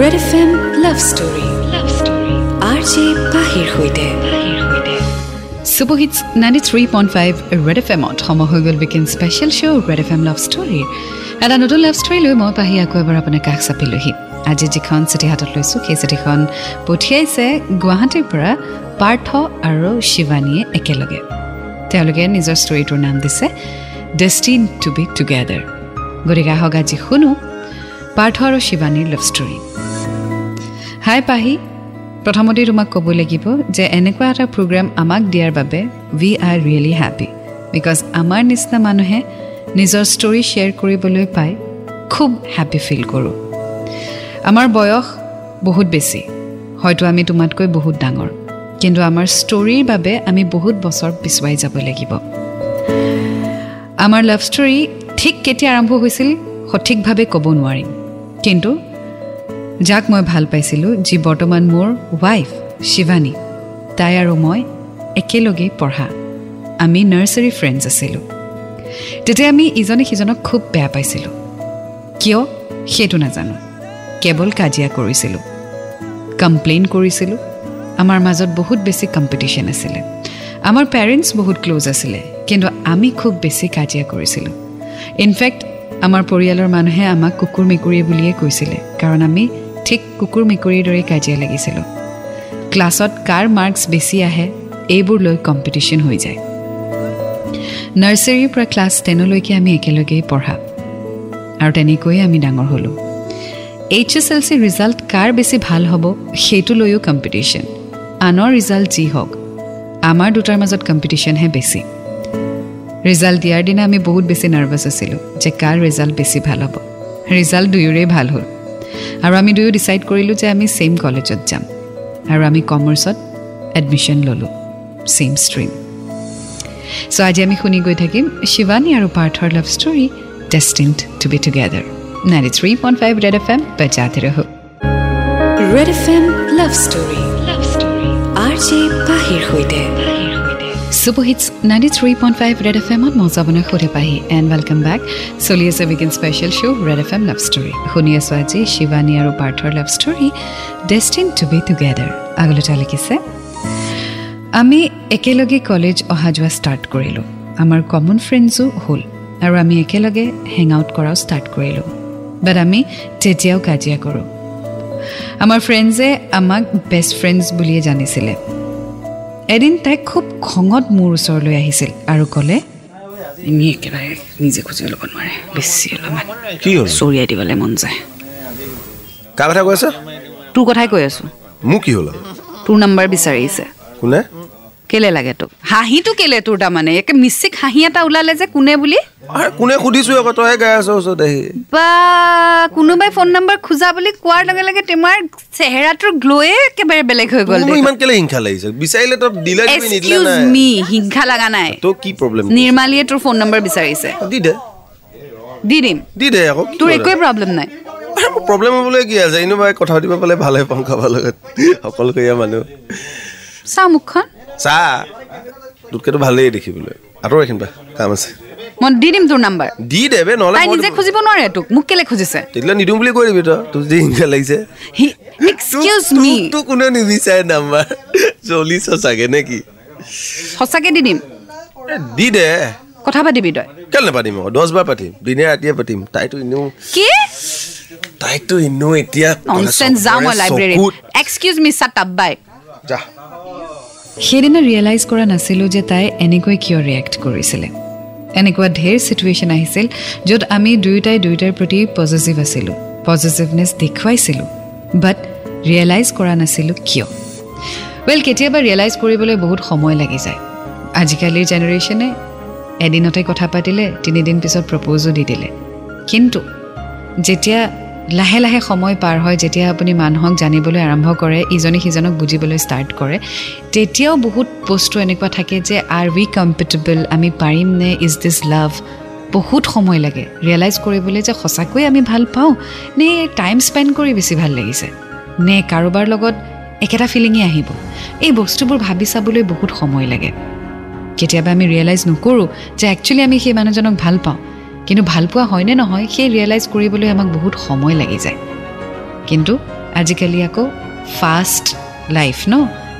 Red F M love story love story R J পাহিৰ সৈতে ninety three point five Red F এমত সময় হৈ গ'ল weekend special show' Red F M love ষ্টৰীৰ এটা নতুন লাভ ষ্টৰী লৈ মই পাহি আকৌ এবাৰ আপোনাৰ কাষ চাপিলোহি। আজি যিখন চিঠি হাতত লৈছোঁ সেই চিঠিখন পঠিয়াইছে গুৱাহাটীৰ পৰা পাৰ্থ আৰু শিৱানীয়ে একেলগে। তেওঁলোকে নিজৰ ষ্টৰীটোৰ নাম দিছে ডেষ্টিন টু বি টুগেডাৰ গতিকে আহক আজি শুনো পাৰ্থ আৰু শিৱানীৰ লাভ ষ্টৰী হাই পাহি প্ৰথমতেই তোমাক ক'ব লাগিব যে এনেকুৱা এটা প্ৰগ্ৰেম আমাক দিয়াৰ বাবে we are really happy because আমাৰ নিচিনা মানুহে নিজৰ ষ্টৰী শ্বেয়াৰ কৰিবলৈ পাই খুব হেপী ফিল কৰোঁ। আমাৰ বয়স বহুত বেছি হয়তো আমি তোমাতকৈ বহুত ডাঙৰ কিন্তু আমাৰ ষ্টৰীৰ বাবে আমি বহুত বছৰ পিছুৱাই যাব লাগিব। আমাৰ লাভ ষ্টৰী ঠিক কেতিয়া আৰম্ভ হৈছিল সঠিকভাৱে ক'ব নোৱাৰিম কিন্তু যাক মই ভাল পাইছিলোঁ যি বৰ্তমান মোৰ ৱাইফ শিৱানী। তাই আৰু মই একেলগেই পঢ়া। আমি নাৰ্চাৰী ফ্ৰেণ্ডছ আছিলোঁ। তেতিয়া আমি ইজনে সিজনক খুব বেয়া পাইছিলোঁ। কিয়? সেইটো নাজানো। কেৱল কাজিয়া কৰিছিলোঁ। কমপ্লেইন কৰিছিলোঁ। আমাৰ মাজত বহুত বেছি কম্পিটিশ্যন আছিলে। আমাৰ পেৰেণ্টছ বহুত ক্ল'জ আছিলে। কিন্তু আমি খুব বেছি কাজিয়া কৰিছিলোঁ। ইনফেক্ট আমাৰ পৰিয়ালৰ মানুহে আমাক কুকুৰ মেকুৰী বুলিয়ে কৈছিলে। কাৰণ আমি ঠিক কুকুৰ মেকুৰীৰ দৰে কাজিয়া লাগিছিলোঁ। ক্লাছত কাৰ মাৰ্কছ বেছি আহে এইবোৰ লৈ কম্পিটিশ্যন হৈ যায়। নাৰ্চাৰীৰ পৰা ক্লাছ টেনলৈকে আমি একেলগেই পঢ়া। আৰু তেনেকৈয়ে আমি ডাঙৰ হ'লোঁ। H S L C result কাৰ বেছি ভাল হ'ব সেইটো লৈও কম্পিটিশ্যন। আনৰ ৰিজাল্ট যি হওক আমাৰ দুটাৰ মাজত কম্পিটিশ্যনহে বেছি। ৰিজাল্ট দিয়াৰ দিনা আমি বহুত বেছি নাৰ্ভাছ আছিলোঁ যে কাৰ ৰিজাল্ট বেছি ভাল হ'ব। ৰিজাল্ট দুয়োৰেই ভাল হ'ল। আৰু আমি দুয়ো ডিচাইড কৰিলোঁ যে আমি ছেইম কলেজত যাম। আৰু আমি কমাৰ্চত এডমিশ্যন ল'লোঁ ছেইম ষ্ট্ৰীম চ' আজি আমি শুনি গৈ থাকিম শিৱানী আৰু পাৰ্থৰ love story destined to be together ninety three point five Red F M বজাতে ৰহো। Red F M love story love story R J পাহিৰ সৈতে। Super hits ninety three point five Red F এমত মই আপোনাক সুধি পাহি এণ্ড ৱেলকাম বেক চলি আছে weekend special show' Red FM love love story শুনি আছোঁ আজি শিৱানী আৰু পাৰ্থৰ love story destined to be together আগলৈ লিখিছে আমি একেলগে কলেজ অহা যোৱা ষ্টাৰ্ট কৰিলোঁ। আমাৰ কমন ফ্ৰেণ্ডছো হ'ল আৰু আমি একেলগে হেং আউট কৰাও ষ্টাৰ্ট কৰিলোঁ। বাট আমি তেতিয়াও কাজিয়া কৰোঁ। আমাৰ ফ্ৰেণ্ডছে আমাক বেষ্ট ফ্ৰেণ্ডছ বুলিয়ে জানিছিলে। এদিন তাই খুব খঙত মোৰ ওচৰলৈ আহিছিল আৰু ক'লে একেবাৰে নিজে খুজি ল'ব নোৱাৰে বেছি অলপমান কি হ'ল? চৰিয়াই দিবলৈ মন যায়। কাৰ কথা কৈ আছা? তোৰ কথাই কৈ আছোঁ। কি হ'ল তোৰ নাম্বাৰ বিচাৰিছে কোনে? কেলে লাগে তোক? হাঁহিটো কেলে তোৰ তাৰমানে? একে মিচিক হাঁহি এটা ওলালে যে কোনে বুলি? কোনে সুধিছো আকৌ? তইহে গাই আছ ওচৰত আহি। বা কোনোবাই ফোন নম্বৰ খোজা বুলি কোৱাৰ লগে লগে তোমাৰ চেহেৰাটোৰ গ্ল'য়ে একেবাৰে বেলেগ হৈ গ'ল ইমান কেলে হিংসা লাগিছে? বিচাৰিলে তই দিলে এক্সকিউজ মি হিংসা লগা নাই। তোৰ কি প্ৰব্লেম নিৰ্মালীয়ে তোৰ ফোন নম্বৰ বিচাৰিছে। দি দে। দি দিম। দি দে আকৌ তোৰ? একোৱে প্ৰব্লেম নাই। প্ৰব্লেম হ'বলৈ কি আছে? এনেও মই কথা পাতিব পালে ভালে পাওঁ কাৰোবাৰ লগত। অকলশৰীয়া মানুহ। চা মুখখন। চা তোতকেতো ভালেই দেখিবলৈ। আঁতৰ এইখিনি পা কাম আছে। মই দি দিম তোৰ নাম্বাৰ দি দে বে নহ'লে তাই মই নিজে খুজিব নোৱাৰে তোক মোক কেলে খুজিছে? তেতিয়াহ'লে নিদিওঁ বুলি কৈ দিবি তই তোৰ যদি হিংসা লাগিছে এক্সকিউজ মি তোক কোনে নিবিচাৰে নাম্বাৰ চলিছ চাগে নে কি? সঁচাকে দি দিম। দি দে। কথা পাতিবি তই। কেলে নাপাতিম আকৌ? দহ বাৰ পাতিম দিনে ৰাতিয়ে পাতিম। তাইতো এনেও কি? তাইকতো এনেও এতিয়া ননচেন্স যাওঁ মই লাইব্ৰেৰীত চকুত- এক্সকিউজ মি চাট আপ বাই যা। সেইদিনা ৰিয়েলাইজ কৰা নাছিলোঁ যে তাই এনেকৈ কিয় ৰিয়েক্ট কৰিছিলে। এনেকুৱা ঢেৰ চিটুৱেশ্যন আহিছিল য'ত আমি দুয়োটাই দুয়োটাৰ প্ৰতি পজিটিভ আছিলোঁ পজিটিভনেছ দেখুৱাইছিলোঁ বাট ৰিয়েলাইজ কৰা নাছিলোঁ কিয়? ৱেল কেতিয়াবা ৰিয়েলাইজ কৰিবলৈ বহুত সময় লাগি যায়। আজিকালিৰ জেনেৰেশ্যনে এদিনতে কথা পাতিলে তিনিদিন পিছত প্ৰপ'জো দি দিলে। কিন্তু যেতিয়া লাহে লাহে সময় পাৰ হয় যেতিয়া আপুনি মানুহক জানিবলৈ আৰম্ভ কৰে ইজনে সিজনক বুজিবলৈ ষ্টাৰ্ট কৰে তেতিয়াও বহুত বস্তু এনেকুৱা থাকে যে আৰ উই কম্ফৰ্টেবল আমি পাৰিম নে? ইজ দিছ লাভ বহুত সময় লাগে। ৰিয়েলাইজ কৰিবলৈ যে সঁচাকৈ আমি ভাল পাওঁ নে টাইম স্পেণ্ড কৰি বেছি ভাল লাগিছে? নে কাৰোবাৰ লগত একেটা ফিলিঙেই আহিব? এই বস্তুবোৰ ভাবি চাবলৈ বহুত সময় লাগে। কেতিয়াবা আমি ৰিয়েলাইজ নকৰোঁ যে একচুৱেলি আমি সেই মানুহজনক ভাল পাওঁ। কিন্তু ভাল পোৱা হয়নে নহয় সেই ৰিয়েলাইজ কৰিবলৈ আমাক বহুত সময় লাগি যায়। কিন্তু আজিকালি আকৌ ফাষ্ট লাইফ ন?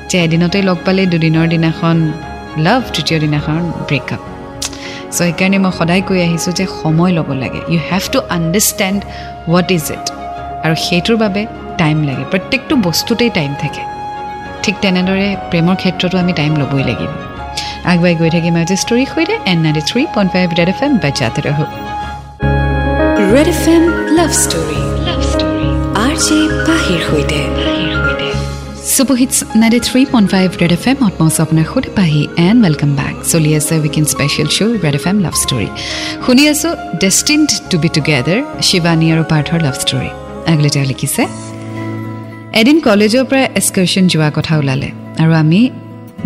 যে এদিনতেই লগ পালে দুদিনৰ দিনাখন লাভ তৃতীয় দিনাখন ব্ৰেকআপ চ' সেইকাৰণে মই সদায় কৈ আহিছোঁ যে সময় ল'ব লাগে। You have to understand what is it আৰু সেইটোৰ বাবে টাইম লাগে। প্ৰত্যেকটো বস্তুতেই টাইম থাকে। ঠিক তেনেদৰে প্ৰেমৰ ক্ষেত্ৰতো আমি টাইম ল'বই লাগিব। আগুৱাই গৈ থাকিম আজি ষ্টৰী সৈতে on ninety three point five red F M বাচ্চাতে ৰহো। Red F M love story love story R J পাহিৰ সৈতে। Superhits ninety three point five red F M আত্মচ আপোনাৰ সৈতে পাহি এণ্ড ৱেলকাম বেক চলি আছে weekend special show' red F M love story শুনি আছোঁ destined to be together Shivani আৰু পাৰ্থৰ লাভ ষ্টৰী আগলৈ তেওঁ লিখিছে এদিন কলেজৰ পৰা এক্সকাৰ্ছন যোৱা কথা ওলালে আৰু আমি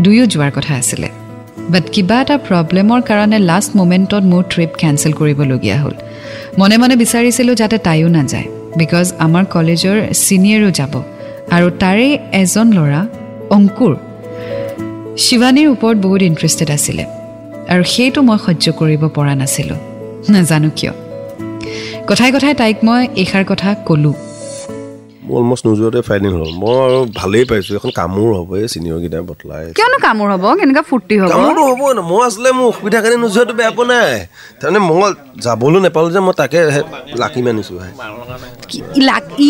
দুয়ো যোৱাৰ কথা আছিলে। বাট কিবা এটা প্ৰব্লেমৰ কাৰণে লাষ্ট মমেণ্টত মোৰ ট্ৰিপ কেঞ্চেল কৰিবলগীয়া হ'ল। মনে মনে বিচাৰিছিলোঁ যাতে তাইও নাযায় বিকজ আমাৰ কলেজৰ ছিনিয়ৰো যাব আৰু তাৰে এজন ল'ৰা অংকুৰ শিৱানীৰ ওপৰত বহুত ইণ্টাৰেষ্টেড আছিলে আৰু সেইটো মই সহ্য কৰিব পৰা নাছিলোঁ। নাজানো কিয়। কথাই কথাই তাইক মই এইষাৰ কথা ক'লোঁ। অলমষ্ট নোযোৱাতে ফাইনেল হ'ল। মই আৰু ভালেই পাইছোঁ এখন কামোৰ হ'ব এই চিনিয়ৰকেইটাই বটলাই কিয়নো কামোৰ হ'ব? কেনেকুৱা ফূৰ্তি হ'ব? কামোৰটো হ'ব ন মই আচলতে মোৰ অসুবিধাৰ কাৰণে নোযোৱাটো বেয়া পোৱা নাই। তাৰমানে মই যাবলৈ নাপালোঁ যে মই তাকে লাকি মানিছোঁ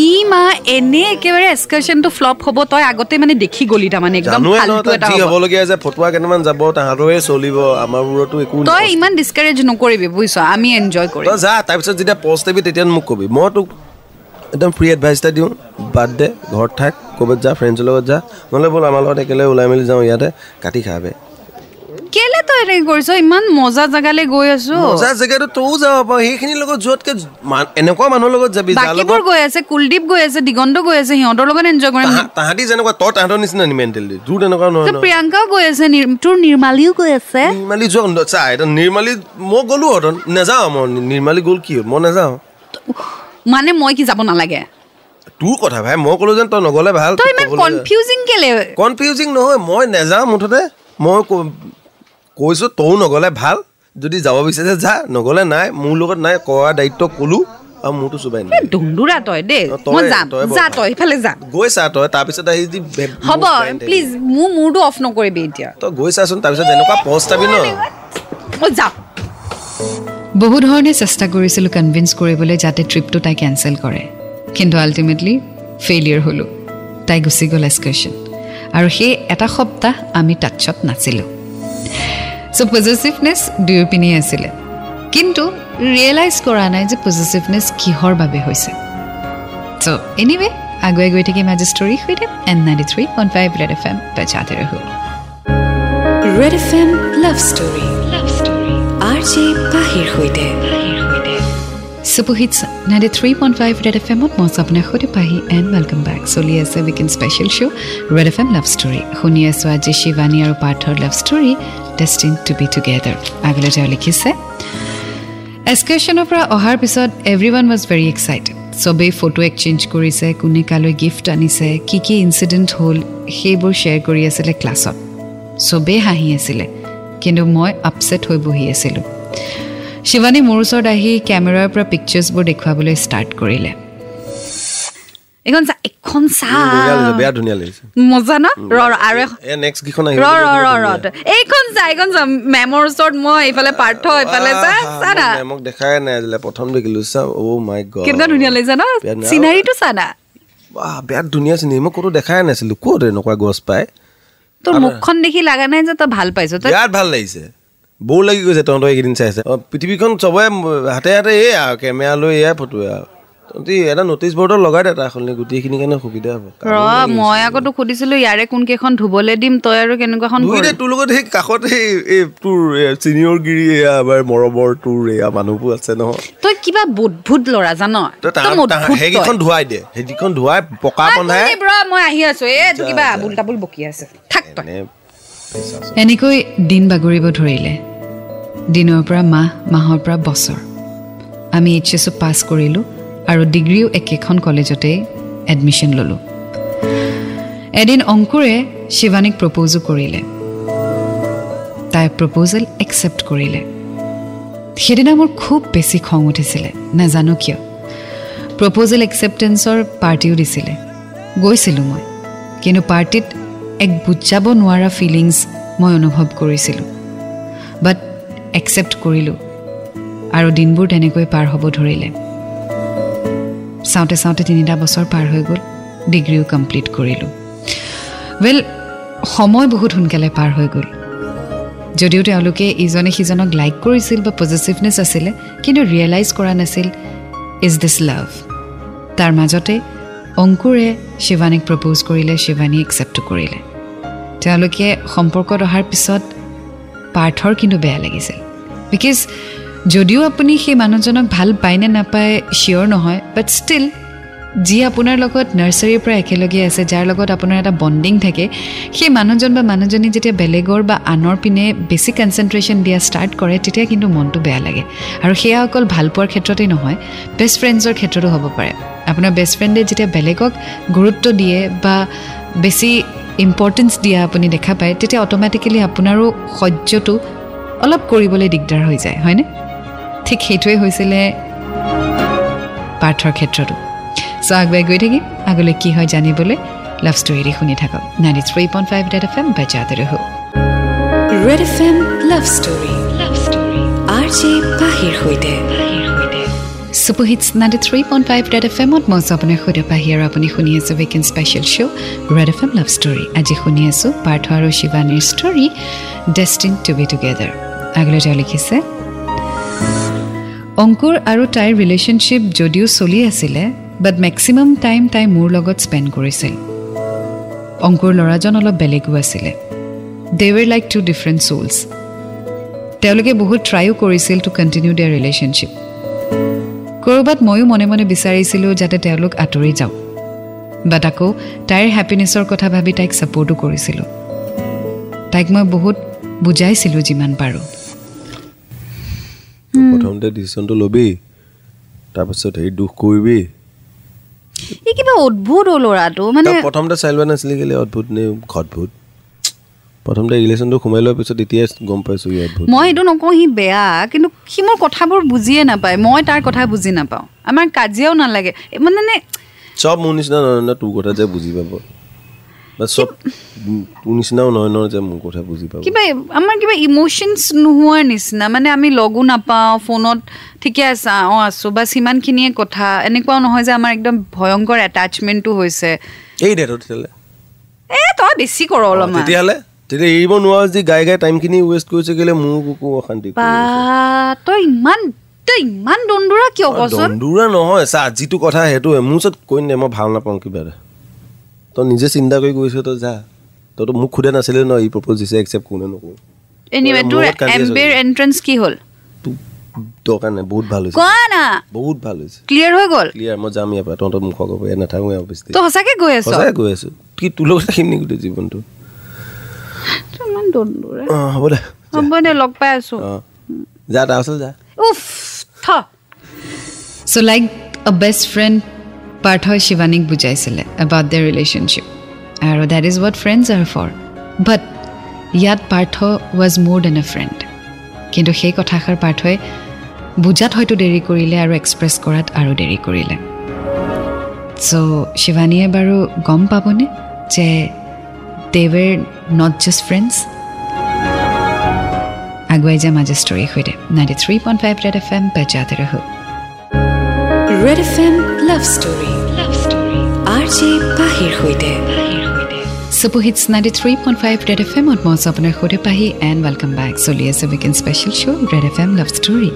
ই মা এনে একেবাৰে এক্সকাৰ্ছনটো ফ্লপ হ'ব তই আগতে মানে দেখি গলি তাৰমানে একদম যি হ'বলগীয়া আছে ফটোৱা কেইটামান যাব তাহাঁতৰে চলিব আমাৰবোৰতো একো তই ইমান ডিছকাৰেজ নকৰিবি বুজিছ? আমি এনজয় কৰিম। যা তাৰপিছত যেতিয়া পষ্ট দিবি তেতিয়া মোক কবি। মই তোক একদম ফ্ৰী এডভাইচ এটা দিওঁ। বাদ দে ঘৰত থাক ক'ৰবাত যা ফ্ৰেণ্ডছৰ লগত যা। নহ'লে ব'ল আমাৰ লগত একেলগে ওলাই মেলি যাওঁ ইয়াতে কাটি খাবে কেলে তই এনেকে কৰিছ? ইমান মজা জেগালৈ গৈ আছো। মজা জেগাটো তইও যাব পাৰ সেইখিনিৰ লগত যোৱাতকে এনেকুৱা মানুহৰ লগত যাবি বাকীবোৰ গৈ আছে কুলদীপ গৈ আছে দিগন্ত গৈ আছে সিহঁতৰ লগত এনজয় কৰিম। তাহা- তাহাঁতি যেনেকুৱা তই তাহাঁতৰ নিচিনা নি তোৰ তেনেকুৱা নহয় প্ৰিয়ংকাও গৈ আছে তোৰ নিৰ্মালীও গৈ আছে। নিৰ্মালী যোৱা চা এতিয়া নিৰ্মালী মই গ'লো হতন নাযাওঁ মই। নিৰ্মালী গ'ল কি হ'ল? মই নাযাওঁ। মানে মই কি যাব নালাগে? তোৰ কথা ভাই মই ক'লো যেন তই নগ'লে ভাল তই ইমান কনফিউজিং কেলে? কনফিউজিং নহয় মই নাযাওঁ মুঠতে। মই কৈছোঁ তয়ো নগ'লে ভাল যদি যাব বিচাৰিছে যা নগ'লে নাই মোৰ লগত নাই কৰা দায়িত্ব ক'লো আৰু মোৰতো চুবাই নাই। তই দেই। মই যাম যা। তই ইফালে যা। গৈছা তই তাৰপিছত আহি যি হ'ব। প্লিজ মোৰ মূৰটো অফ নকৰিবি এতিয়া। তই গৈছাচোন তাৰপিছত যেনেকুৱা পষ্ট পাবি ন। মই যাওঁ বহু ধৰণে চেষ্টা কৰিছিলোঁ কনভিন্স কৰিবলৈ যাতে ট্ৰিপটো তাই কেঞ্চেল কৰে। কিন্তু আল্টিমেটলি ফেইলিয়াৰ হ'লোঁ। তাই গুচি গ'ল এক্সকাৰ্ছন আৰু সেই এটা সপ্তাহ আমি টাচত নাছিলোঁ। চ' পজিটিভনেছ দুয়ো পিনেই আছিলে। কিন্তু ৰিয়েলাইজ কৰা নাই যে পজিটিভনেছ কিহৰ বাবে হৈছে। চ' এনিৱে আগুৱাই গৈ থাকিম আজি ষ্টৰী সৈতে। And ninety three point five Red FM M ৰহো ৰেড এফ এম লাভ ষ্টৰী পাহিৰ সৈতে। Ninety three point five Red F এমত মই আপোনাৰ সৈতে পাহি এণ্ড ৱেলকাম বেক চলি আছে special show' Red FM love love story শুনি আছোঁ আজি শিৱানী আৰু পাৰ্থৰ love story destined to be together আগলৈ তেওঁ লিখিছে এক্সকাৰ্ছনৰ পৰা অহাৰ পিছত every one was very excited চবেই ফটো এক্সচেঞ্জ কৰিছে কোনে কালৈ গিফ্ট আনিছে কি কি ইনচিডেণ্ট হ'ল সেইবোৰ শ্বেয়াৰ কৰি আছিলে ক্লাছত চবেই হাঁহি আছিলে কিন্তু মই আপছেট হৈ বহি আছিলোঁ। শিৱানী মোৰ ওচৰত আহি কেমেৰাৰ পৰা পিকচাৰ্ছবোৰ দেখুৱাবলৈ ষ্টাৰ্ট কৰিলে। এইখন চা এখন চা ধুনীয়া লাগিছে বেয়া ধুনীয়া লাগিছে। মজা ন? ৰ ৰ, আৰু এখন এ নেক্সট কেইখন আহিব ৰ ৰ ৰ ৰ এইখন চা এইখন চা। মেমৰ ওচৰত মই এইফালে পাৰ্থ এইফালে চা চা না। মোক দেখাই নাই আজিলে। প্ৰথম দেখিলো চা অ মাই গড। কেনেকুৱা ধুনীয়া লাগিছে ন? বিৰাট ধুনীয়া। চিনাৰীটো চা না। বাহ বিৰাট ধুনীয়া চিনি মই ক'তো দেখাই নাছিলো। ক'ত এনেকুৱা গছ তোৰ মুখখন দেখি লগা নাই যে তই ভাল পাইছ। বিৰাট ভাল লাগিছে। বৰ লাগি গৈছে তহঁতৰ এইকেইদিন চাইছে পৃথিৱীখন চবৰে হাতে হাতে এই আৰু কেমেৰা লৈ এয়াই ফটোৱে আৰু তহঁতি এটা নটিচ বৰ্ডত লগাই দে তাৰ সলনি গোটেইখিনিৰ কাৰণে সুবিধা হ'ব। ৰ মই সুধিছিলো ইয়াৰে কোন কেইখন ধুবলৈ দিম তই আৰু কেনেকুৱাখন ধুই দে তোৰ লগত সেই কাষত সেই এই তোৰ চিনিয়ৰ গিৰি এয়া আমাৰ মৰমৰ তোৰ এয়া মানুহবোৰ আছে নহয়। তই কিবা বুদভুত ল'ৰা জান। সেইকেইখন ধুৱাই দে সেইকেইখন ধুৱাই পকা মই আহি আছো। এ তোৰ কিবা আবুল তাবুল বকি আছে। থাক তই। এনেকৈ দিন বাগৰিব ধৰিলে। দিনৰ পৰা মাহ মাহৰ পৰা বছৰ। আমি এইচ এছো পাছ কৰিলোঁ আৰু ডিগ্ৰীও একেখন কলেজতেই এডমিশ্যন ল'লোঁ। এদিন অংকুৰে শিৱানীক প্ৰপ'জো কৰিলে। তাই প্ৰপ'জেল একচেপ্ট কৰিলে। সেইদিনা মোৰ খুব বেছি খং উঠিছিলে নাজানো কিয়। প্ৰপ'জেল একচেপ্টেঞ্চৰ পাৰ্টিও দিছিলে। গৈছিলোঁ মই। কিন্তু পাৰ্টিত এক বুজাব নোৱাৰা ফিলিংছ মই অনুভৱ কৰিছিলোঁ। বাট একচেপ্ট কৰিলোঁ আৰু দিনবোৰ তেনেকৈ পাৰ হ'ব ধৰিলে। চাওঁতে চাওঁতে তিনিটা বছৰ পাৰ হৈ গ'ল ডিগ্ৰীও কমপ্লিট কৰিলোঁ। ৱেল সময় বহুত সোনকালে পাৰ হৈ গ'ল। যদিও তেওঁলোকে ইজনে সিজনক লাইক কৰিছিল বা পজিটিভনেছ আছিলে কিন্তু ৰিয়েলাইজ কৰা নাছিল ইজ দিছ লাভ তাৰ মাজতে অংকুৰে শিৱানীক প্ৰপ'জ কৰিলে শিৱানী একচেপ্টো কৰিলে। তেওঁলোকে সম্পৰ্কত অহাৰ পিছত পাৰ্থৰ কিন্তু বেয়া লাগিছিল। বিকজ যদিও আপুনি সেই মানুহজনক ভাল পায় নে নাপায় চিয়'ৰ নহয় বাট ষ্টিল যি আপোনাৰ লগত নাৰ্চাৰীৰ পৰা একেলগে আছে যাৰ লগত আপোনাৰ এটা বণ্ডিং থাকে সেই মানুহজন বা মানুহজনী যেতিয়া বেলেগৰ বা আনৰ পিনে বেছি কনচেনট্ৰেশ্যন দিয়া ষ্টাৰ্ট কৰে তেতিয়া কিন্তু মনটো বেয়া লাগে। আৰু সেয়া অকল ভাল পোৱাৰ ক্ষেত্ৰতেই নহয় বেষ্ট ফ্ৰেণ্ডছৰ ক্ষেত্ৰতো হ'ব পাৰে। আপোনাৰ বেষ্ট ফ্ৰেণ্ডে যেতিয়া বেলেগক গুৰুত্ব দিয়ে বা বেছি ইম্পৰ্টেঞ্চ দিয়া আপুনি দেখা পায় তেতিয়া অট'মেটিকেলি আপোনাৰো সহ্যটো অলপ কৰিবলৈ দিগদাৰ হৈ যায় হয়নে? ঠিক সেইটোৱে হৈছিলে পাৰ্থৰ ক্ষেত্ৰতো। চ' আগুৱাই গৈ থাকিম আগলৈ কি হয় জানিবলৈ লাভ ষ্টৰিৰে শুনি থাকক। Ninety three point five Red F M বাজাতে ৰহো Red F M love story love story R J পাহিৰ সৈতে। Super hits ninety three point five Red F এমত মই আপোনাৰ সৈতে পাহি আৰু আপুনি শুনি আছোঁ weekend special show' Red F M love story আজি শুনি আছোঁ পাৰ্থ আৰু শিৱানীৰ story destine to be together আগলৈ তেওঁ লিখিছে অংকুৰ আৰু তাইৰ ৰিলেশ্যনশ্বিপ যদিও চলি আছিলে বাট মেক্সিমাম টাইম তাই মোৰ লগত স্পেণ্ড কৰিছিল। অংকুৰ ল'ৰাজন অলপ বেলেগো আছিলে। They were like to different চ'লছ তেওঁলোকে বহুত ট্ৰাইও কৰিছিল টু কণ্টিনিউ দেয়াৰ ৰিলেশ্যনশ্বিপ ক'ৰবাত ময়ো মনে মনে বিচাৰিছিলোঁ যাতে তেওঁলোক আঁতৰি যাওক। বাট আকৌ তাইৰ হেপিনেছৰ কথা ভাবি তাইক ছাপৰ্টো কৰিছিলোঁ। তাইক মই বহুত বুজাইছিলোঁ যিমান পাৰোঁ। প্ৰথমতে ডিচিশ্যনটো ল'বি তাৰপিছত হেৰি দুখ কৰিবি। ই কিবা অদ্ভুত অ' ল'ৰাটো মানে প্ৰথমতে চাই লোৱা নাছিলি কেলে? অদ্ভুত নে অদ্ভুত প্ৰথমতে ৰিলেশ্যনটো সোমাই লোৱাৰ পিছত এতিয়াই গম পাইছোঁ মই এইটো নকওঁ সি বেয়া কিন্তু সি মোৰ কথাবোৰ বুজিয়ে নাপায় মই তাৰ কথা বুজি নাপাওঁ। আমাৰ কাজিয়াও নালাগে। মানে চব মোৰ নিচিনা নহয় ন তোৰ কথা যে বুজি পাব। বা চব তোৰ নিচিনাও নহয় ন যে মোৰ কথা বুজি পাব। কিবা আমাৰ কিবা ইম'শ্যনছ নোহোৱাৰ নিচিনা মানে আমি লগো নাপাওঁ ফোনত ঠিকে আছে অঁ আছোঁ বাছ সিমানখিনিয়ে কথা। এনেকুৱাও নহয় যে আমাৰ একদম ভয়ংকৰ এটাচমেণ্টটো হৈছে। এই দে তই তেতিয়াহ'লে। এ তই বেছি কৰ অলপমান। তেতিয়াহ'লে? তেতিয়া এৰিব নোৱাৰ যদি গাই গাই টাইমখিনি ৱেষ্ট কৰিছে কেলে মোৰ কুকু অশান্তি কৰি। তই ইমান তই ইমান দন্দুৰা কিয় কচোন? দন্দুৰা নহয় চা যিটো কথা সেইটোৱে মোৰ ওচৰত কৈ নে মই ভাল নাপাওঁ কিবা এটা। তই নিজে চিন্তা কৰি গৈছ তই যা। তইতো মোক সোধা নাছিলে ন ই প্ৰপ'জ দিছে একচেপ্ট কোনে নকৰোঁ? এনিৱে তোৰ লগত কান্দি আছ এম বিৰ এণ্ট্ৰেঞ্চ কি হ'ল? তোক দৰকাৰ নাই বহুত ভাল হৈছে। কোৱা না? বহুত ভাল হৈছে। ক্লিয়াৰ হৈ গ'ল? ক্লিয়াৰ মই যাম ইয়াৰ পৰা তহঁতৰ মুখৰ ক'ব ইয়াত নাথাকোঁ ইয়াৰ অফিচ তই সঁচাকে গৈ আছ? সঁচাই গৈ আছোঁ। কি তোৰ লগত থাকিম নেকি গোটেই জীৱনটো? দন্দুৰা অঁ হ'ব দে। হ'ব দে লগ পাই আছো। অঁ যা তাৰ ওচৰত যা। উফ থ। So' like a best friend পাৰ্থই শিৱানীক বুজাইছিলে এবাউট দ্য ৰিলেশ্যনশ্বিপ আৰু that is what friends are for but ইয়াত Partha was more than a friend কিন্তু সেই কথাষাৰ পাৰ্থই বুজাত হয়তো দেৰি কৰিলে আৰু এক্সপ্ৰেছ কৰাত আৰু দেৰি কৰিলে। চ' শিৱানীয়ে বাৰু গম পাবনে যে they were not just friends আগুৱাই যাম আজি ষ্টৰীৰ সৈতে ninety three point five Red F M পেজাতে ৰহো Red F M love story love story R J পাহিৰ সৈতে super hits ninety three point five Red F এমত মই আছোঁ আপোনাৰ সৈতে পাহি এণ্ড ৱেলকাম বেক চলি আছে weekend special show' Red FM love love story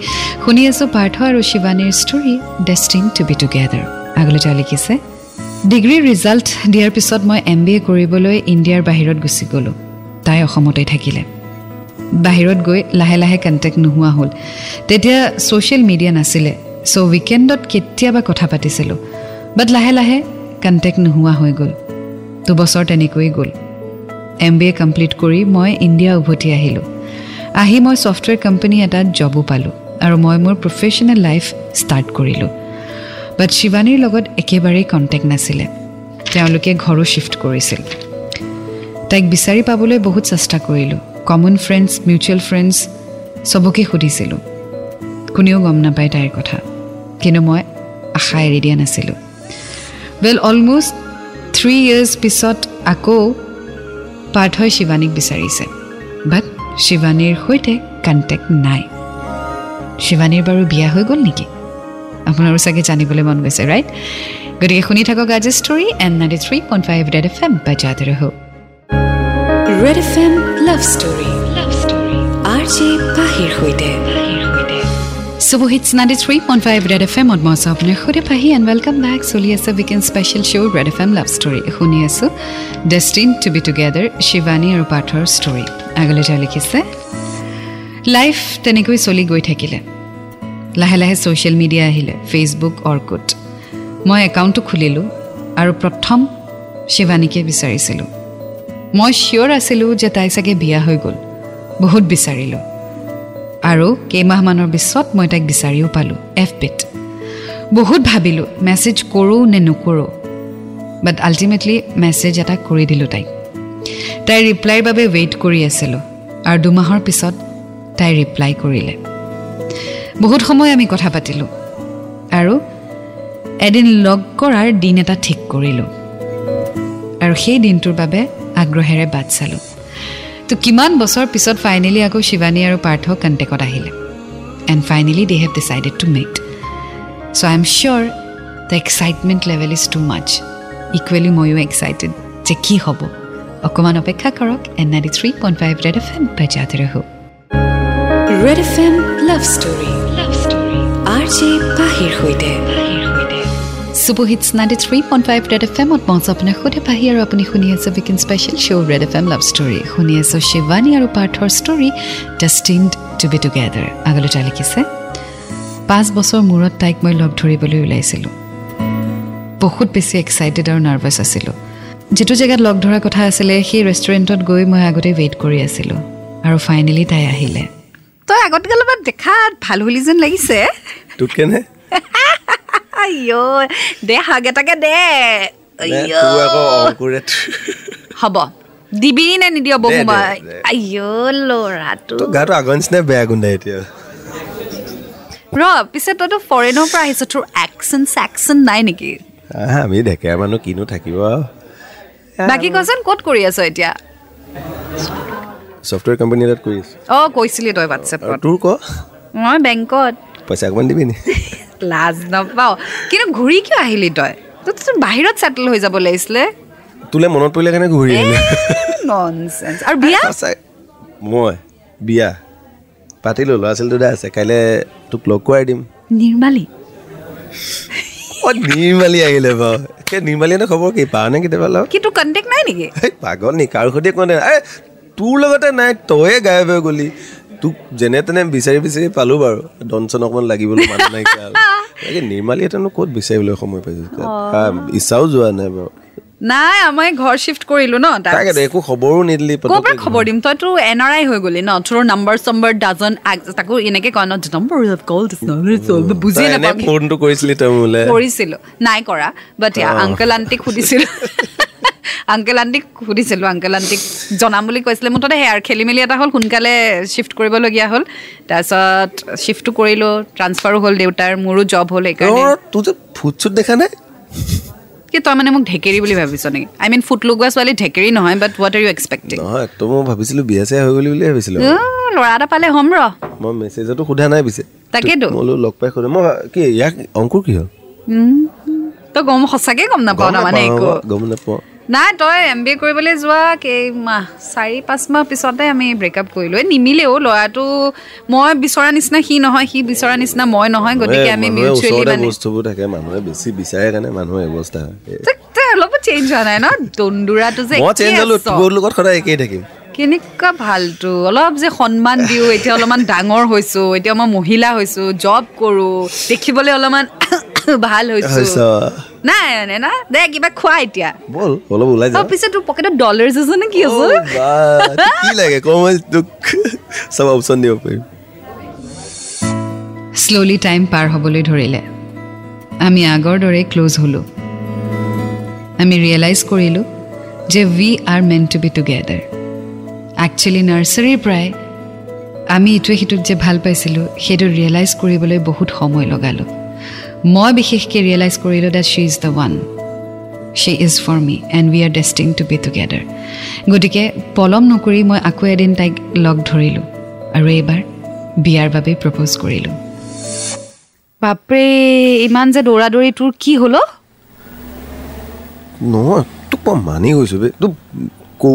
শুনি আছোঁ পাৰ্থ আৰু শিৱানীৰ story destined to be together আগলৈ তেওঁ লিখিছে ডিগ্ৰীৰ ৰিজাল্ট দিয়াৰ পিছত মই এম বি এ কৰিবলৈ ইণ্ডিয়াৰ বাহিৰত গুচি গ'লোঁ তাই অসমতে থাকিলে বাহিৰত গৈ লাহে লাহে কণ্টেক্ট নোহোৱা হ'ল। তেতিয়া ছ'চিয়েল মিডিয়া নাছিলে চ' উইকেণ্ডত কেতিয়াবা কথা পাতিছিলোঁ বাট লাহে লাহে কণ্টেক্ট নোহোৱা হৈ গ'ল। দুবছৰ তেনেকৈয়ে গ'ল। এম বি এ কমপ্লিট কৰি মই ইণ্ডিয়া উভতি আহিলোঁ। আহি মই ছফ্টৱেৰ কোম্পানী এটাত জবো পালোঁ আৰু মই মোৰ প্ৰফেশ্যনেল লাইফ ষ্টাৰ্ট কৰিলোঁ। বাট শিৱানীৰ লগত একেবাৰেই কণ্টেক্ট নাছিলে। তেওঁলোকে ঘৰো শ্বিফ্ট কৰিছিল। তাইক বিচাৰি পাবলৈ বহুত চেষ্টা কৰিলোঁ। কমন ফ্ৰেণ্ডছ মিউচুৱেল ফ্ৰেণ্ডছ চবকে সুধিছিলোঁ। কোনেও গম নাপায় তাইৰ কথা। কিন্তু মই আশা এৰি দিয়া নাছিলোঁ। ৱেল অলমষ্ট থ্ৰী ইয়াৰ্ছ পিছত আকৌ পাৰ্থই শিৱানীক বিচাৰিছে। বাট শিৱানীৰ সৈতে কণ্টেক্ট নাই। শিৱানীৰ বাৰু বিয়া হৈ গ'ল নেকি? আপোনাৰো চাগে জানিবলৈ মন গৈছে ৰাইট গতিকে শুনি থাকক আজি story and ninety three point five Red FM M বাজাতে ৰহক ৰেড এফ এম লাভ ষ্টৰী পাহিৰ সৈতে। লাইফ তেনেকৈ চলি গৈ থাকিলে। লাহে লাহে ছ'চিয়েল মিডিয়া আহিলে ফেচবুক অৰ্কুট। মই একাউণ্টটো খুলিলোঁ আৰু প্ৰথম শিৱানীকে বিচাৰিছিলোঁ। মই চিয়'ৰ আছিলোঁ যে তাই চাগে বিয়া হৈ গ'ল। বহুত বিচাৰিলোঁ। আৰু কেইমাহমানৰ পিছত মই তাইক বিচাৰিও পালোঁ এফ পিত বহুত ভাবিলোঁ মেছেজ কৰোঁ নে নকৰোঁ। বাট আল্টিমেটলি মেছেজ এটা কৰি দিলোঁ তাইক। তাইৰ ৰিপ্লাইৰ বাবে ৱেইট কৰি আছিলোঁ আৰু দুমাহৰ পিছত তাই ৰিপ্লাই কৰিলে। বহুত সময় আমি কথা পাতিলোঁ আৰু এদিন লগ কৰাৰ দিন এটা ঠিক কৰিলোঁ। আৰু সেই দিনটোৰ বাবে আগ্ৰহেৰে বাট চালোঁ। তো কিমান বছৰ পিছত ফাইনেলি আকৌ শিৱানী আৰু পাৰ্থ কণ্টেক্টত আহিলে। And finally they have decided to met so' I am sure the excitement level is too much equally ময়ো এক্সাইটেড যে কি হ'ব। অকণমান অপেক্ষা কৰক in ninety three point five Red F M বাজাতে ৰহো। Red F M love story love story R J পাহিৰ সৈতে। Ninety three point five Red F এমত মঞ্চ আপোনাক সুধে পাহি আৰু আপুনি শুনি আছে weekend special show' Red F M love story শুনি আছোঁ শিৱানী আৰু পাৰ্থৰ story destined to be together আগলৈ তাই লিখিছে পাঁচ বছৰ মূৰত তাইক মই লগ ধৰিবলৈ ওলাইছিলোঁ। বহুত বেছি এক্সাইটেড আৰু নাৰ্ভাছ আছিলোঁ। যিটো জেগাত লগ ধৰাৰ কথা আছিলে সেই ৰেষ্টুৰেণ্টত গৈ মই আগতে ৱেইট কৰি আছিলোঁ। আৰু ফাইনেলি তাই আহিলে। তই আগতকে অলপমান দেখাত ভাল হলি যেন লাগিছে। তোক কেনে? আইঅ দে হাগ এটাকে দে। হ'ব দিবি নে নিদিয় বহু মই। আইঅ ল'ৰাটো। গাটো আগৰ নিচিনাই বেয়া গোন্ধাই এতিয়া। ৰ পিছে তইতো ফৰেনৰ পৰা আহিছ তোৰ একচন চেকচন নাই নেকি? আমি ডেকেৰা মানুহ কিনো থাকিব বাকী কচোন ক'ত কৰি আছ এতিয়া? ছফ্টৱেৰ কোম্পানী এটাত কৰি আছো। অঁ কৈছিলি তই হোৱাটছএপত তোৰ ক? মই বেংকত পইচা অকণমান দিবি নি? লাজ নাপাওঁ কিন্তু ঘূৰি কিয় আহিলি তই? তোৰ বাহিৰত ছেটেল হৈ যাব লাগিছিলে। তোলে মনত পৰিলে কাৰণে ঘূৰি আহিলো। ননচেঞ্চ আৰু বিয়া? মই বিয়া। পাতিলোঁ ল'ৰা ছোৱালী দুটা আছে। কাইলৈ তোক লগ কৰাই দিম। নিৰ্মালী? অ নিৰ্মালী আহিলে বাৰু সেই নিৰ্মালীহঁতৰ খবৰ কি? পাওঁ নে কেতিয়াবা লগ? কি তোৰ কণ্টেক্ট নাই নেকি? পাগল নি কাৰো সৈতে কোৱা নাই। তোৰ লগতে নাই তয়ে গায়ব হৈ গ'লি। তোক যেনে তেনে বিচাৰি বিচাৰি পালোঁ বাৰু। ডন চন অকণমান লাগিবলৈ মানুহ নাইকিয়া। তাকে নিৰ্মালীহঁতেনো ক'ত বিচাৰিবলৈ সময় পাইছোঁ? ইচ্ছাও যোৱা নাই বাৰু। নাই মই ঘৰ চিফ্ট কৰিলো ন একো খবৰো নিদিলি ক'ৰ পৰা পতককে খবৰ দিম? তইতো এন আৰ আই হৈ গ'লি ন তোৰ নাম্বাৰ চাম্বাৰ ডাজন তাকো এনেকে কয় ন নম্বৰ এনে নাপাওঁ ফোনটো কৰিছিলি তই মোলৈ। কৰিছিলো। নাই কৰা বাট আংকেল আণ্টিক সুধিছিলো। আংকেল আণ্টিক সুধিছিলো আংকেল আণ্টিক জনাম বুলি কৈছিলে মুঠতে সেয়াৰ খেলি মেলি এটা হ'ল সোনকালে শ্বিফ্ট কৰিবলগীয়া হ'ল। তাৰপিছত শ্বিফ্টটো কৰিলোঁ ট্ৰান্সফাৰো হ'ল দেউতাৰ মোৰো জব হ'ল সেইকাৰণে অ, তোৰ যে ফুট চুট দেখা নাই? কি তই মানে মোক ঢেকেৰি বুলি ভাবিছ নেকি? আই মিন ফুট লগোৱা ছোৱালী ঢেকেৰি নহয় but what are you expecting নহয় তো মই ভাবিছিলোঁ বিয়া চিয়া হৈ গ'লি বুলি ভাবিছিলোঁ। ল'ৰা এটা পালে হ'ম ৰ। মই মেছেজতো সোধা নাই পিছে। তাকেতো। মই লগ পাই সোধা মই কি ইয়াক অংকুৰ কি হ'ল তই গম সঁচাকে গম নাপাওঁ তাৰমানে নাপাওঁ, একো। গম নাপাওঁ। নাই তই এম বি এ কৰিবলৈ যোৱা কেইমাহ চাৰি পাঁচ মাহ পিছতে আমি ব্ৰেকআপ কৰিলোঁ। এই নিমিলেও ল'ৰাটো মই বিচৰা নিচিনা সি নহয় সি বিচৰা নিচিনা মই নহয় গতিকে আমি বস্তুবোৰ থাকে মানুহে বেছি বিচাৰে কাৰণে মানুহৰ অৱস্থা। অলপো চেঞ্জ হোৱা নাই ন? দন্দুৰাটো যে মই চেঞ্জ হ'লো। তোৰ লগত সদায় একেই থাকিম। কেনেকুৱা ভালটো? অলপ যে সন্মান দিওঁ এতিয়া অলপমান ডাঙৰ হৈছো এতিয়া মই মহিলা হৈছো জব কৰো দেখিবলৈ অলপমান ভাল হৈছো। নাই না দে কিবা খোৱা এতিয়া। ব'ল অলপ ওলাই অ যাওঁ পিছে তোৰ পকেটত ডলাৰ্ছ আছে নে কি আছে? কি লাগে কওঁ মই তোক। চব অপশ্যন দিব পাৰিম। শ্ল'লি টাইম পাৰ হ'বলৈ ধৰিলে। আমি আগৰ দৰে ক্ল'জ হ'লোঁ। আমি ৰিয়েলাইজ কৰিলোঁ যে we are meant to be together actually নাৰ্চাৰীৰ পৰাই আমি ইটোৱে সিটোক যে ভাল পাইছিলোঁ সেইটো ৰিয়েলাইজ কৰিবলৈ বহুত সময় লগালোঁ। মই বিশেষকৈ ৰিয়েলাইজ কৰিলোঁ that she is the one she is for me and we are destined to be together গতিকে পলম নকৰি মই আকৌ এদিন তাইক লগ ধৰিলোঁ আৰু এইবাৰ বিয়াৰ বাবে প্ৰপ'জ কৰিলোঁ। বাপৰে ইমান যে দৌৰা দৌৰি তোৰ কি হ'ল? নহয় তোক মই মানি গৈছোঁ বে। তোক কৌ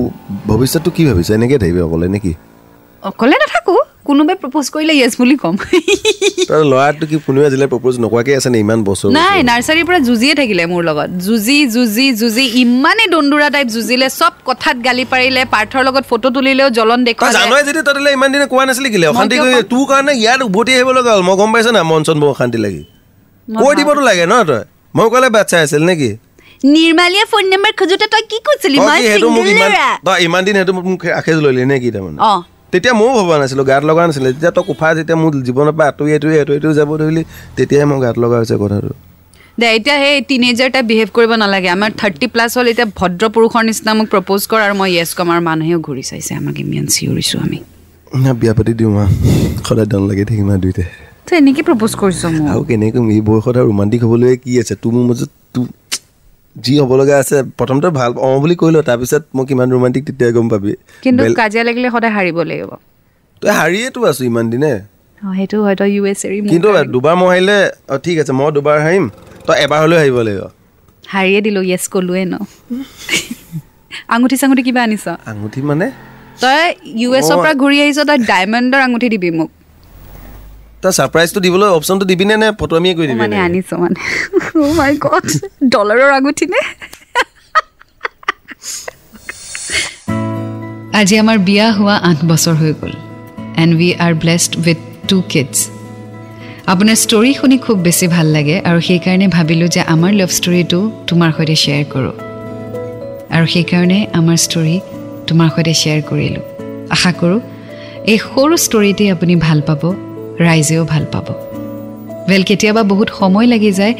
ভৱিষ্যতটো কি ভাবিছা? এনেকৈ থাকিবি অকলে নেকি? অকলে নাথাকো। কোনোবাই প্ৰপ'জ কৰিলে য়েছ বুলি ক'ম। ল'ৰাটো কি কোনোৱে আজিলৈ প্ৰপ'জ নকৰাকৈ আছে নে ইমান বছৰ নাই? নাৰ্চাৰীৰ পৰা যুঁজিয়ে থাকিলে মোৰ লগত। যুঁজি যুঁজি যুঁজি ইমানেই দন্দুৰা টাইপ যুঁজিলে চব কথাত গালি পাৰিলে পাৰ্থৰ লগত ফটো তুলিলেও জ্বলন দেখুৱালে। জানই যদি তই ইমান দিনে কোৱা নাছিলি কেলে? অশান্তি কৰি? তোৰ কাৰণে ইয়াত উভতি আহিব লগা হ'ল। মই গম পাইছ না মন চন বৰ অশান্তি লাগি। কৈ দিবতো লাগে ন তই? মই ক'লে বাচ্ছা আছিল নেকি? নিৰ্মালীয়ে ফোন নম্বৰ খোজোতে তই কি কৈছিলি? মই ইমান দিন সেইটো মোক আখেজ ললি নে কি তাৰমানে তেতিয়া ময়ো ভবা নাছিলোঁ গাত লগা নাছিলে। যেতিয়া তই কোফা যেতিয়া মোৰ জীৱনৰ পৰা আঁতৰি আঁতৰি আঁতৰি আঁতৰি যাব ধৰিলি তেতিয়াহে মই গাত লগা হৈছে কথাটো। দে এতিয়া সেই টিনেজাৰ টাইপ বিহেভ কৰিব নালাগে। আমাৰ থাৰ্টি প্লাছ হ'ল এতিয়া ভদ্ৰ পুৰুষৰ নিচিনা মোক প্ৰপ'জ কৰ আৰু মই য়েছ কম আৰু মানুহেও ঘূৰি চাইছে আমাক ইমান চিঞৰিছোঁ আমি। বিয়া পাতি দিওঁ মা। সদায় দন লাগি থাকিম আৰু দুইটাই। তই এনেকৈ প্ৰপ'জ কৰিছ আৰু কেনেকৈ এই বয়সত আৰু ৰোমান্টিক হ'বলৈ কি আছে? তোৰ মোৰ মাজত তোৰ যি হ'ব লগা আছে প্ৰথমতে ভাল অঁ বুলি কৈ লওঁ তাৰপিছত মই কিমান ৰোমান্টিক তেতিয়া গম পাবি। কিন্তু কাজিয়া লাগিলে সদায় হাৰিব লাগিব। তই হাৰিয়েতো আছো ইমান দিনে। সেইটো হয়তো ইউ এছ এৰি মোক কিন্তু দুবাৰ মই হাৰিলে অঁ ঠিক আছে মই দুবাৰ হাৰিম তই এবাৰ হ'লেও হাৰিব লাগিব। হাৰিয়ে দিলোঁ য়েছ ক'লোৱে ন। আঙুঠি চাঙুঠি কিবা আনিছ? আঙুঠি মানে? তই ইউ এছৰ পৰা ঘূৰি আহিছ তই ডায়মণ্ডৰ আঙুঠি দিবি মোক। তই ছাৰপ্ৰাইজটো দিবলৈ অপশ্যনটো দিবিনে নে ফটোৱামিয়ে কৰি দিবি মানে? আনিছ মানে। মাই গড ডলাৰৰ আঙুঠি নে আজি আমাৰ বিয়া হোৱা আঠ বছৰ হৈ গ'ল। And we are blessed with two kids আপোনাৰ ষ্টৰী শুনি খুব বেছি ভাল লাগে আৰু সেইকাৰণে ভাবিলোঁ যে আমাৰ লাভ ষ্টৰীটো তোমাৰ সৈতে শ্বেয়াৰ কৰোঁ। আৰু সেইকাৰণে আমাৰ ষ্টৰী তোমাৰ সৈতে শ্বেয়াৰ কৰিলোঁ। আশা কৰোঁ এই সৰু ষ্টৰীটি আপুনি ভাল পাব। ৰাইজেও ভাল পাব। ৱেল কেতিয়াবা বহুত সময় লাগি যায়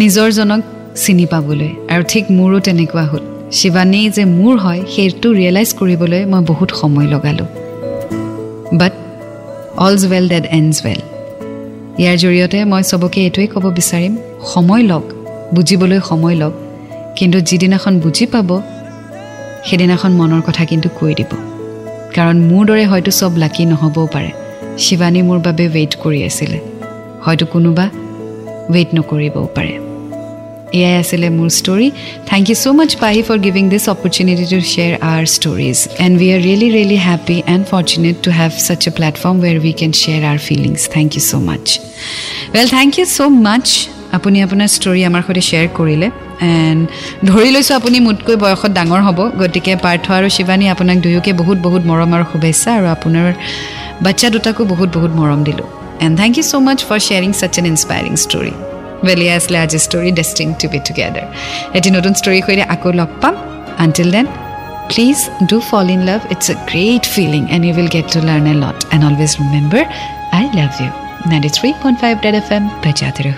নিজৰজনক চিনি পাবলৈ আৰু ঠিক মোৰো তেনেকুৱা হ'ল। শিৱানী যে মোৰ হয় সেইটো ৰিয়েলাইজ কৰিবলৈ মই বহুত সময় লগালোঁ। But all's well that ends well ইয়াৰ জৰিয়তে মই চবকে এইটোৱেই ক'ব বিচাৰিম সময় লওক বুজিবলৈ সময় লওক কিন্তু যিদিনাখন বুজি পাব সেইদিনাখন মনৰ কথা কিন্তু কৈ দিব। কাৰণ মোৰ দৰে হয়তো চব লাকি নহ'বও পাৰে। শিৱানী মোৰ বাবে ৱেইট কৰি আছিলে। হয়তো কোনোবা ৱেইট নকৰিবও পাৰে। এয়াই আছিলে মোৰ story thank you so' much Pahi for giving this opportunity to share our stories and we are really really happy and fortunate to have such a platform where we can share our feelings thank you so' much well thank you so' much আপুনি আপোনাৰ story আমাৰ সৈতে share কৰিলে। And ধৰি লৈছোঁ আপুনি মোতকৈ বয়সত ডাঙৰ হ'ব। গতিকে পাৰ্থ আৰু শিৱানী আপোনাক দুয়োকে বহুত বহুত মৰম আৰু শুভেচ্ছা আৰু আপোনাৰ বাচ্ছা দুটাকো বহুত বহুত মৰম দিলোঁ। And thank you so' much for sharing such an inspiring story Belia আছিলে আজি story destined to be together এটি নতুন ষ্টৰীৰ সৈতে আকৌ লগ পাম until then please do fall in love it's a great feeling and you will get to learn a lot and always remember I love you ninety three point five Red FM M বজাতে